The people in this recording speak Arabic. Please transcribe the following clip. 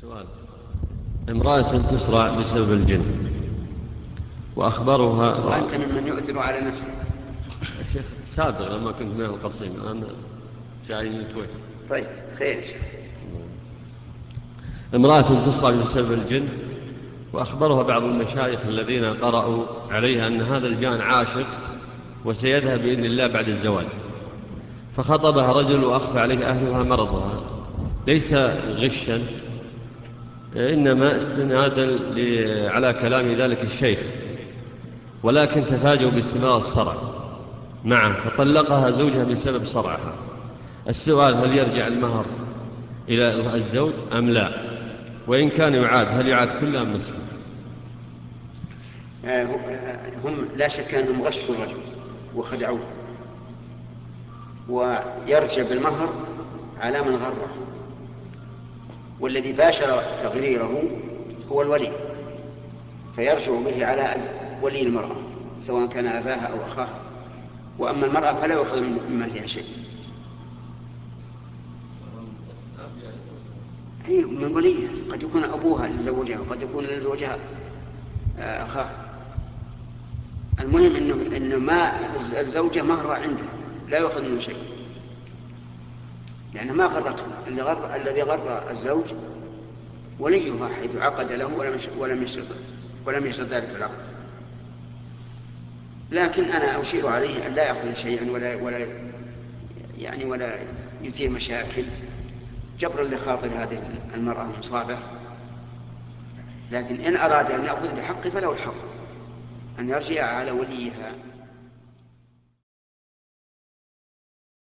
سؤال. امرأة تسرع بسبب الجن. وأخبرها وأنت ممن يؤثر على نفسه. يا شيخ سابق لما كنت من القصيم الآن جاي من الكويت طيب خير. امرأة تسرع بسبب الجن. وأخبرها بعض المشايخ الذين قرأوا عليها أن هذا الجان عاشق وسيذهب بإذن الله بعد الزواج. فخطبها رجل وأخفى عليه أهلها مرضها. ليس غشا إنما استنادا على كلام ذلك الشيخ ولكن تفاجئوا باستمرار الصرع. معه فطلقها زوجها بسبب صرعها. السؤال هل يرجع المهر إلى الزوج أم لا؟ وإن كان يعاد هل يعاد كله أم نصفه آه، هم لا شك أنهم غشوا الرجل وخدعوه. ويرجع بالمهر على من غره. والذي باشر تغريره هو الولي فيرجع به على ولي المرأة سواء كان أباها أو أخاها. وأما المرأة فلا يؤخذ من مالها شيء. أي من وليها. قد يكون أبوها لزوجها وقد يكون لزوجها آه، أخاها. المهم إنه إنه ما الزوجة مهرها عنده لا يؤخذ منه شيء. لأنه ما غرته. اللي غر الذي غر الزوج وليها حيث عقد له ولم ولم يشرط ولم يشرط ذلك العقد. لكن أنا أشير عليه أن لا يأخذ شيئا ولا ولا يعني ولا يثير مشاكل. جبرا لخاطر هذه المرأة المصابة. لكن إن أراد أن يأخذ بحقه فله الحق. أن يرجع على وليها.